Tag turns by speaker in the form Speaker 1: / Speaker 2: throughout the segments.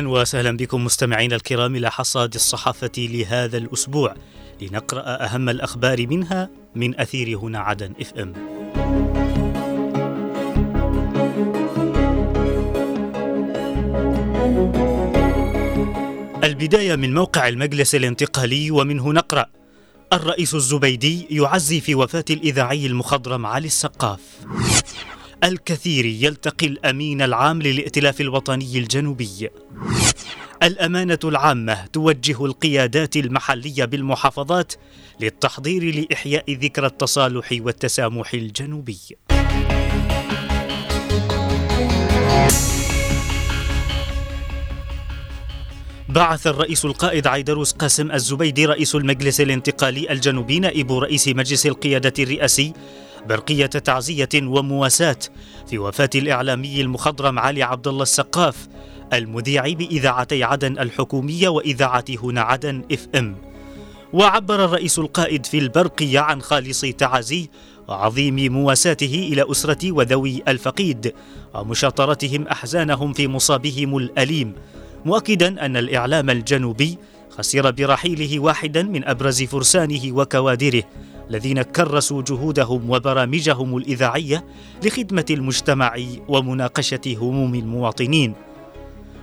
Speaker 1: أهلا وسهلا بكم مستمعينا الكرام إلى حصاد الصحافة لهذا الأسبوع لنقرأ أهم الأخبار منها من أثير هنا عدن إف إم. البداية من موقع المجلس الانتقالي ومنه نقرأ الرئيس الزبيدي يعزي في وفاة الإذاعي المخضرم علي السقاف. الكثير يلتقي الأمين العام للائتلاف الوطني الجنوبي. الأمانة العامة توجه القيادات المحلية بالمحافظات للتحضير لإحياء ذكرى التصالح والتسامح الجنوبي. بعث الرئيس القائد عيدروس قاسم الزبيدي رئيس المجلس الانتقالي الجنوبي نائب رئيس مجلس القيادة الرئاسي برقية تعزية ومواساة في وفاة الإعلامي المخضرم علي عبد الله السقاف المذيع بإذاعتي عدن الحكومية وإذاعة هنا عدن إف إم. وعبر الرئيس القائد في البرقية عن خالص تعازيه وعظيم مواساته إلى أسرة وذوي الفقيد ومشاطرتهم أحزانهم في مصابهم الأليم مؤكدا أن الإعلام الجنوبي خسر برحيله واحدا من أبرز فرسانه وكوادره. الذين كرسوا جهودهم وبرامجهم الإذاعية لخدمة المجتمع ومناقشة هموم المواطنين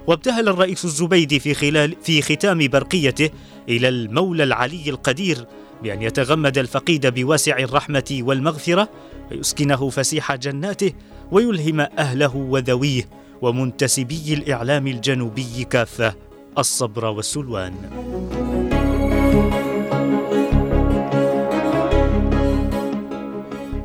Speaker 1: وابتهل الرئيس الزبيدي في خلال في ختام برقيته إلى المولى العلي القدير بأن يتغمد الفقيد بواسع الرحمة والمغفرة ويسكنه فسيح جناته ويلهم أهله وذويه ومنتسبي الإعلام الجنوبي كافة الصبر والسلوان.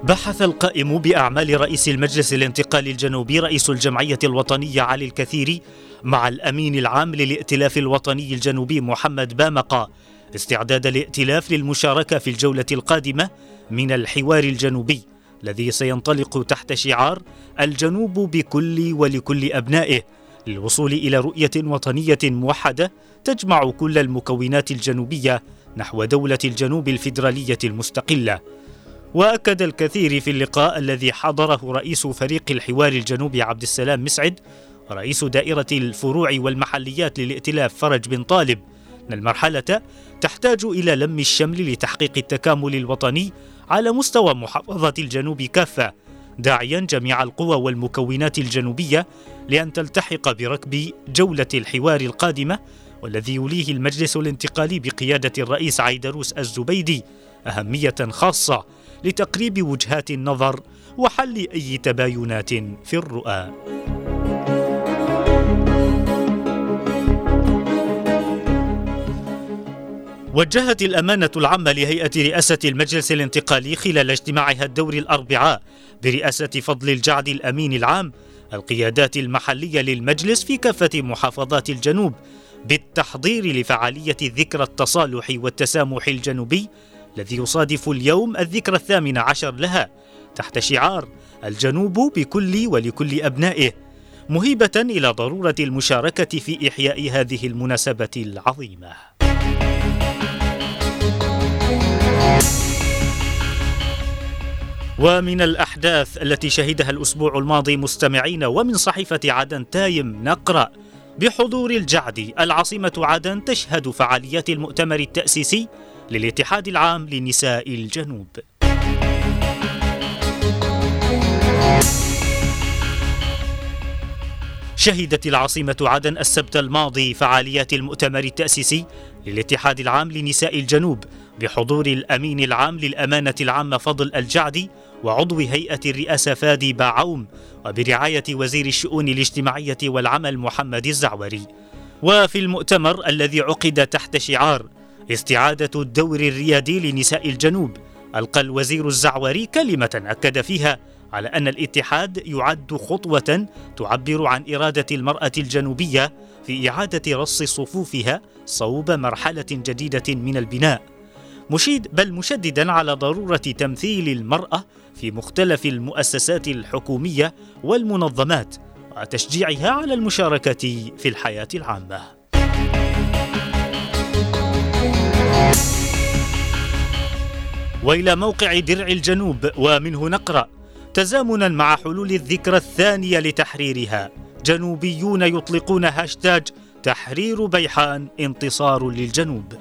Speaker 1: بحث القائم بأعمال رئيس المجلس الانتقالي الجنوبي رئيس الجمعية الوطنية علي الكثيري مع الأمين العام للائتلاف الوطني الجنوبي محمد بامقة استعداد الائتلاف للمشاركة في الجولة القادمة من الحوار الجنوبي الذي سينطلق تحت شعار الجنوب بكل ولكل أبنائه للوصول إلى رؤية وطنية موحدة تجمع كل المكونات الجنوبية نحو دولة الجنوب الفيدرالية المستقلة. وأكد الكثير في اللقاء الذي حضره رئيس فريق الحوار الجنوبي عبد السلام مسعد ورئيس دائرة الفروع والمحليات للائتلاف فرج بن طالب. إن المرحلة تحتاج إلى لم الشمل لتحقيق التكامل الوطني على مستوى محافظة الجنوب كافة داعيا جميع القوى والمكونات الجنوبية لأن تلتحق بركب جولة الحوار القادمة والذي يوليه المجلس الانتقالي بقيادة الرئيس عيدروس الزبيدي أهمية خاصة لتقريب وجهات النظر وحل أي تباينات في الرؤى. وجهت الأمانة العامة لهيئة رئاسة المجلس الانتقالي خلال اجتماعها الدوري الأربعاء برئاسة فضل الجعد الأمين العام القيادات المحلية للمجلس في كافة محافظات الجنوب بالتحضير لفعالية ذكرى التصالح والتسامح الجنوبي الذي يصادف اليوم الذكرى الثامن عشر لها تحت شعار الجنوب بكل ولكل أبنائه مهيبة إلى ضرورة المشاركة في إحياء هذه المناسبة العظيمة. ومن الأحداث التي شهدها الأسبوع الماضي مستمعين ومن صحيفة عدن تايم نقرأ بحضور الجعد العاصمة عدن تشهد فعاليات المؤتمر التأسيسي للاتحاد العام لنساء الجنوب. شهدت العاصمة عدن السبت الماضي فعاليات المؤتمر التأسيسي للاتحاد العام لنساء الجنوب بحضور الأمين العام للأمانة العامة فضل الجعدي وعضو هيئة الرئاسة فادي باعوم وبرعاية وزير الشؤون الاجتماعية والعمل محمد الزعوري. وفي المؤتمر الذي عقد تحت شعار استعادة الدور الريادي لنساء الجنوب. ألقى الوزير الزعوري كلمة أكد فيها على أن الاتحاد يعد خطوة تعبر عن إرادة المرأة الجنوبية في إعادة رص صفوفها صوب مرحلة جديدة من البناء. مشيد بل مشددا على ضرورة تمثيل المرأة في مختلف المؤسسات الحكومية والمنظمات وتشجيعها على المشاركة في الحياة العامة. وإلى موقع درع الجنوب ومنه نقرأ تزامنا مع حلول الذكرى الثانية لتحريرها. جنوبيون يطلقون هاشتاج تحرير بيحان انتصار للجنوب.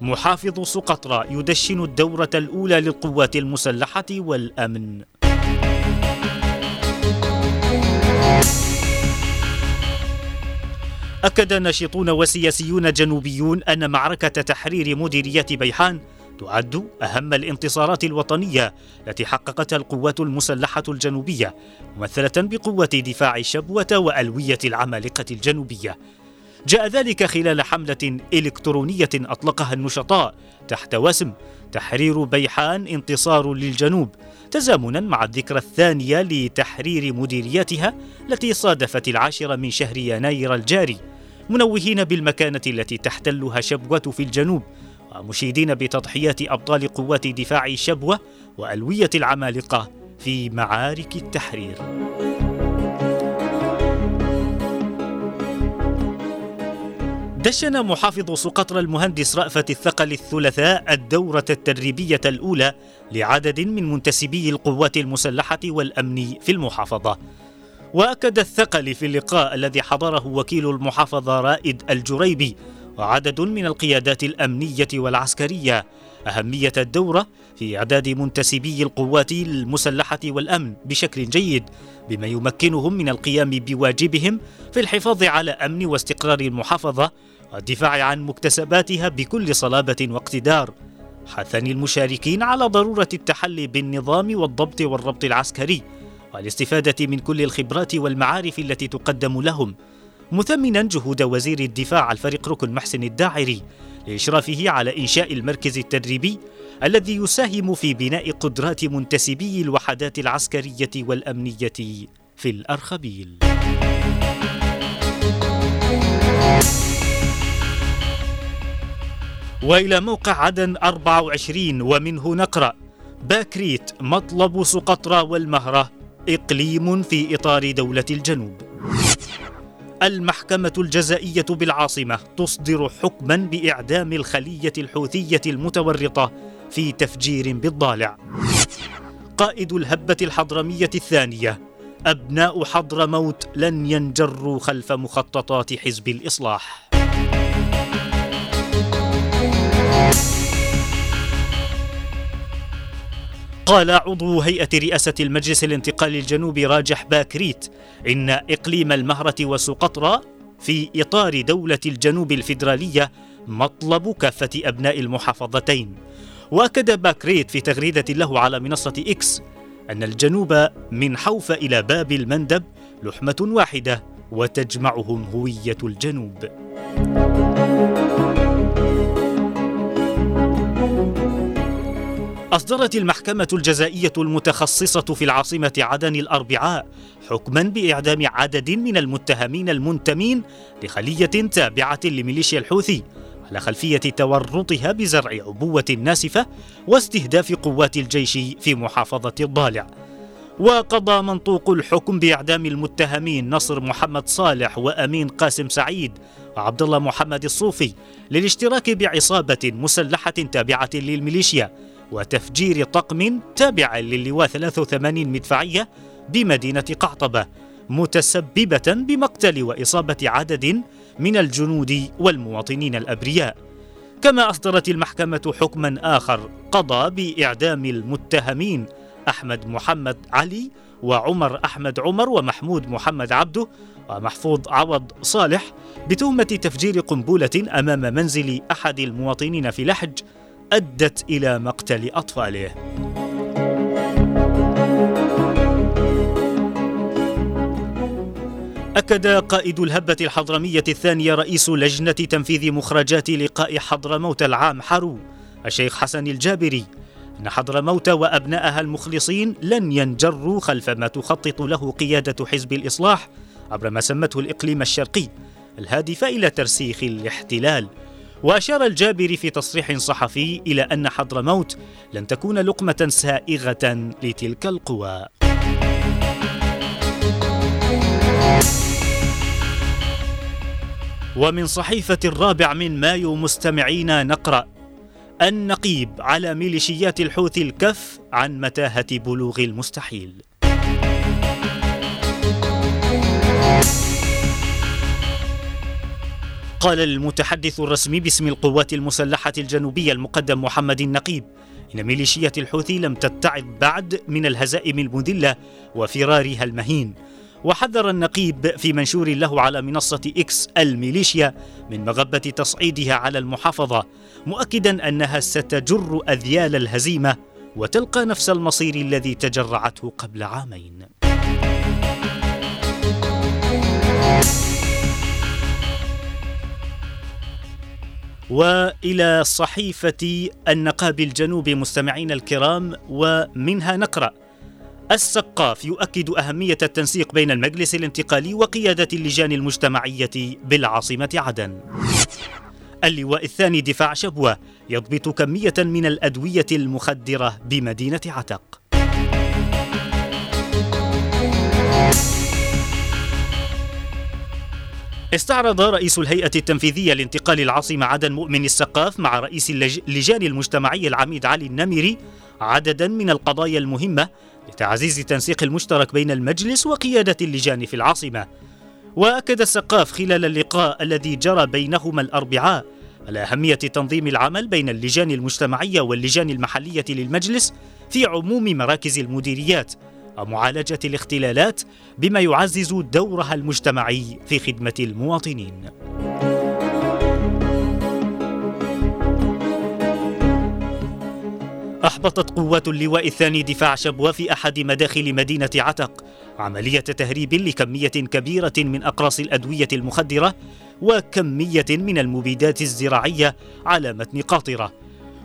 Speaker 1: محافظ سقطرى يدشن الدورة الأولى للقوات المسلحة والأمن. أكد ناشطون وسياسيون جنوبيون أن معركة تحرير مديرية بيحان تعد أهم الانتصارات الوطنية التي حققتها القوات المسلحة الجنوبية ممثلة بقوة دفاع شبوة وألوية العمالقة الجنوبية. جاء ذلك خلال حملة إلكترونية أطلقها النشطاء تحت وسم تحرير بيحان انتصار للجنوب تزامنا مع الذكرى الثانية لتحرير مديرياتها التي صادفت العاشر من شهر يناير الجاري منوهين بالمكانة التي تحتلها شبوة في الجنوب ومشيدين بتضحيات أبطال قوات دفاع شبوة وألوية العمالقة في معارك التحرير. دشن محافظ سقطرى المهندس رأفت الثقل الثلاثاء الدورة التدريبية الأولى لعدد من منتسبي القوات المسلحة والأمن في المحافظة. وأكد الثقل في اللقاء الذي حضره وكيل المحافظة رائد الجريبي وعدد من القيادات الأمنية والعسكرية أهمية الدورة في إعداد منتسبي القوات المسلحة والأمن بشكل جيد بما يمكنهم من القيام بواجبهم في الحفاظ على أمن واستقرار المحافظة والدفاع عن مكتسباتها بكل صلابة واقتدار. حثني المشاركين على ضرورة التحلي بالنظام والضبط والربط العسكري والاستفادة من كل الخبرات والمعارف التي تقدم لهم. مثمنا جهود وزير الدفاع الفريق ركن محسن الداعري لإشرافه على إنشاء المركز التدريبي الذي يساهم في بناء قدرات منتسبي الوحدات العسكرية والأمنية في الأرخبيل. وإلى موقع عدن 24 ومنه نقرأ باكريت مطلب سقطرى والمهرة إقليم في إطار دولة الجنوب. المحكمة الجزائية بالعاصمة تصدر حكما بإعدام الخلية الحوثية المتورطة في تفجير بالضالع. قائد الهبة الحضرمية الثانية أبناء حضرموت لن ينجروا خلف مخططات حزب الإصلاح. قال عضو هيئة رئاسة المجلس الانتقالي الجنوبي راجح باكريت إن إقليم المهرة وسقطرى في إطار دولة الجنوب الفيدرالية مطلب كافة أبناء المحافظتين وأكد باكريت في تغريدة له على منصة إكس أن الجنوب من حوف إلى باب المندب لحمة واحدة وتجمعهم هوية الجنوب. أصدرت المحكمة الجزائية المتخصصة في العاصمة عدن الأربعاء حكما بإعدام عدد من المتهمين المنتمين لخلية تابعة لميليشيا الحوثي على خلفية تورطها بزرع عبوة ناسفة واستهداف قوات الجيش في محافظة الضالع. وقضى منطوق الحكم بإعدام المتهمين نصر محمد صالح وأمين قاسم سعيد وعبد الله محمد الصوفي للاشتراك بعصابة مسلحة تابعة للميليشيا وتفجير طقم تابع للواء 83 مدفعية بمدينة قعطبة متسببة بمقتل وإصابة عدد من الجنود والمواطنين الأبرياء. كما أصدرت المحكمة حكما آخر قضى بإعدام المتهمين أحمد محمد علي وعمر أحمد عمر ومحمود محمد عبده ومحفوظ عوض صالح بتهمة تفجير قنبلة أمام منزل أحد المواطنين في لحج أدت إلى مقتل أطفاله. أكد قائد الهبة الحضرمية الثانية رئيس لجنة تنفيذ مخرجات لقاء حضرموت العام حرو الشيخ حسن الجابري. أن حضرموت وأبنائها المخلصين لن ينجروا خلف ما تخطط له قيادة حزب الإصلاح عبر ما سمته الإقليم الشرقي الهادف إلى ترسيخ الاحتلال. وأشار الجابري في تصريح صحفي إلى أن حضرموت لن تكون لقمة سائغة لتلك القوى. ومن صحيفة الرابع من مايو مستمعينا نقرأ النقيب على ميليشيات الحوثي الكف عن متاهة بلوغ المستحيل. قال المتحدث الرسمي باسم القوات المسلحة الجنوبية المقدم محمد النقيب إن ميليشيات الحوثي لم تتعظ بعد من الهزائم المذلة وفرارها المهين. وحذر النقيب في منشور له على منصة إكس الميليشيا من مغبة تصعيدها على المحافظة مؤكدا أنها ستجر أذيال الهزيمة وتلقى نفس المصير الذي تجرعته قبل عامين. وإلى صحيفة النقاب الجنوبي مستمعينا الكرام ومنها نقرأ السقاف يؤكد أهمية التنسيق بين المجلس الانتقالي وقيادة اللجان المجتمعية بالعاصمة عدن. اللواء الثاني دفاع شبوة يضبط كمية من الأدوية المخدرة بمدينة عتق. استعرض رئيس الهيئة التنفيذية لانتقال العاصمة عدن مؤمن السقاف مع رئيس اللجان المجتمعي العميد علي النمري عددا من القضايا المهمة لتعزيز التنسيق المشترك بين المجلس وقيادة اللجان في العاصمة. وأكد السقاف خلال اللقاء الذي جرى بينهما الأربعاء على أهمية تنظيم العمل بين اللجان المجتمعية واللجان المحلية للمجلس في عموم مراكز المديريات. ومعالجة الاختلالات بما يعزز دورها المجتمعي في خدمة المواطنين. أحبطت قوات اللواء الثاني دفاع شبوة في أحد مداخل مدينة عتق عملية تهريب لكمية كبيرة من أقراص الأدوية المخدرة وكمية من المبيدات الزراعية على متن قاطرة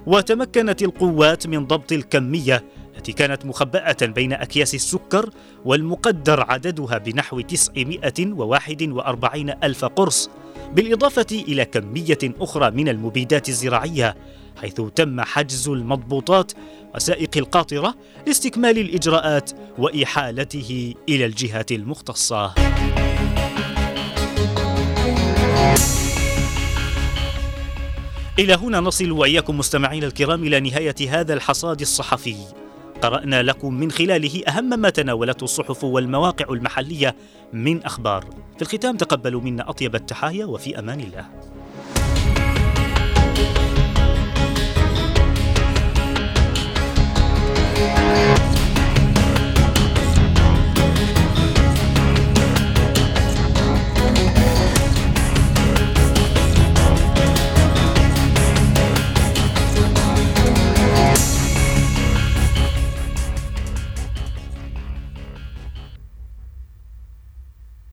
Speaker 1: وتمكنت القوات من ضبط الكمية التي كانت مخبأة بين أكياس السكر والمقدر عددها بنحو 941 ألف قرص بالإضافة إلى كمية أخرى من المبيدات الزراعية حيث تم حجز المضبوطات وسائق القاطرة لاستكمال الإجراءات وإحالته إلى الجهات المختصة. إلى هنا نصل وإياكم مستمعينا الكرام إلى نهاية هذا الحصاد الصحفي. قرأنا لكم من خلاله أهم ما تناولته الصحف والمواقع المحلية من أخبار. في الختام تقبلوا منا أطيب التحايا وفي أمان الله.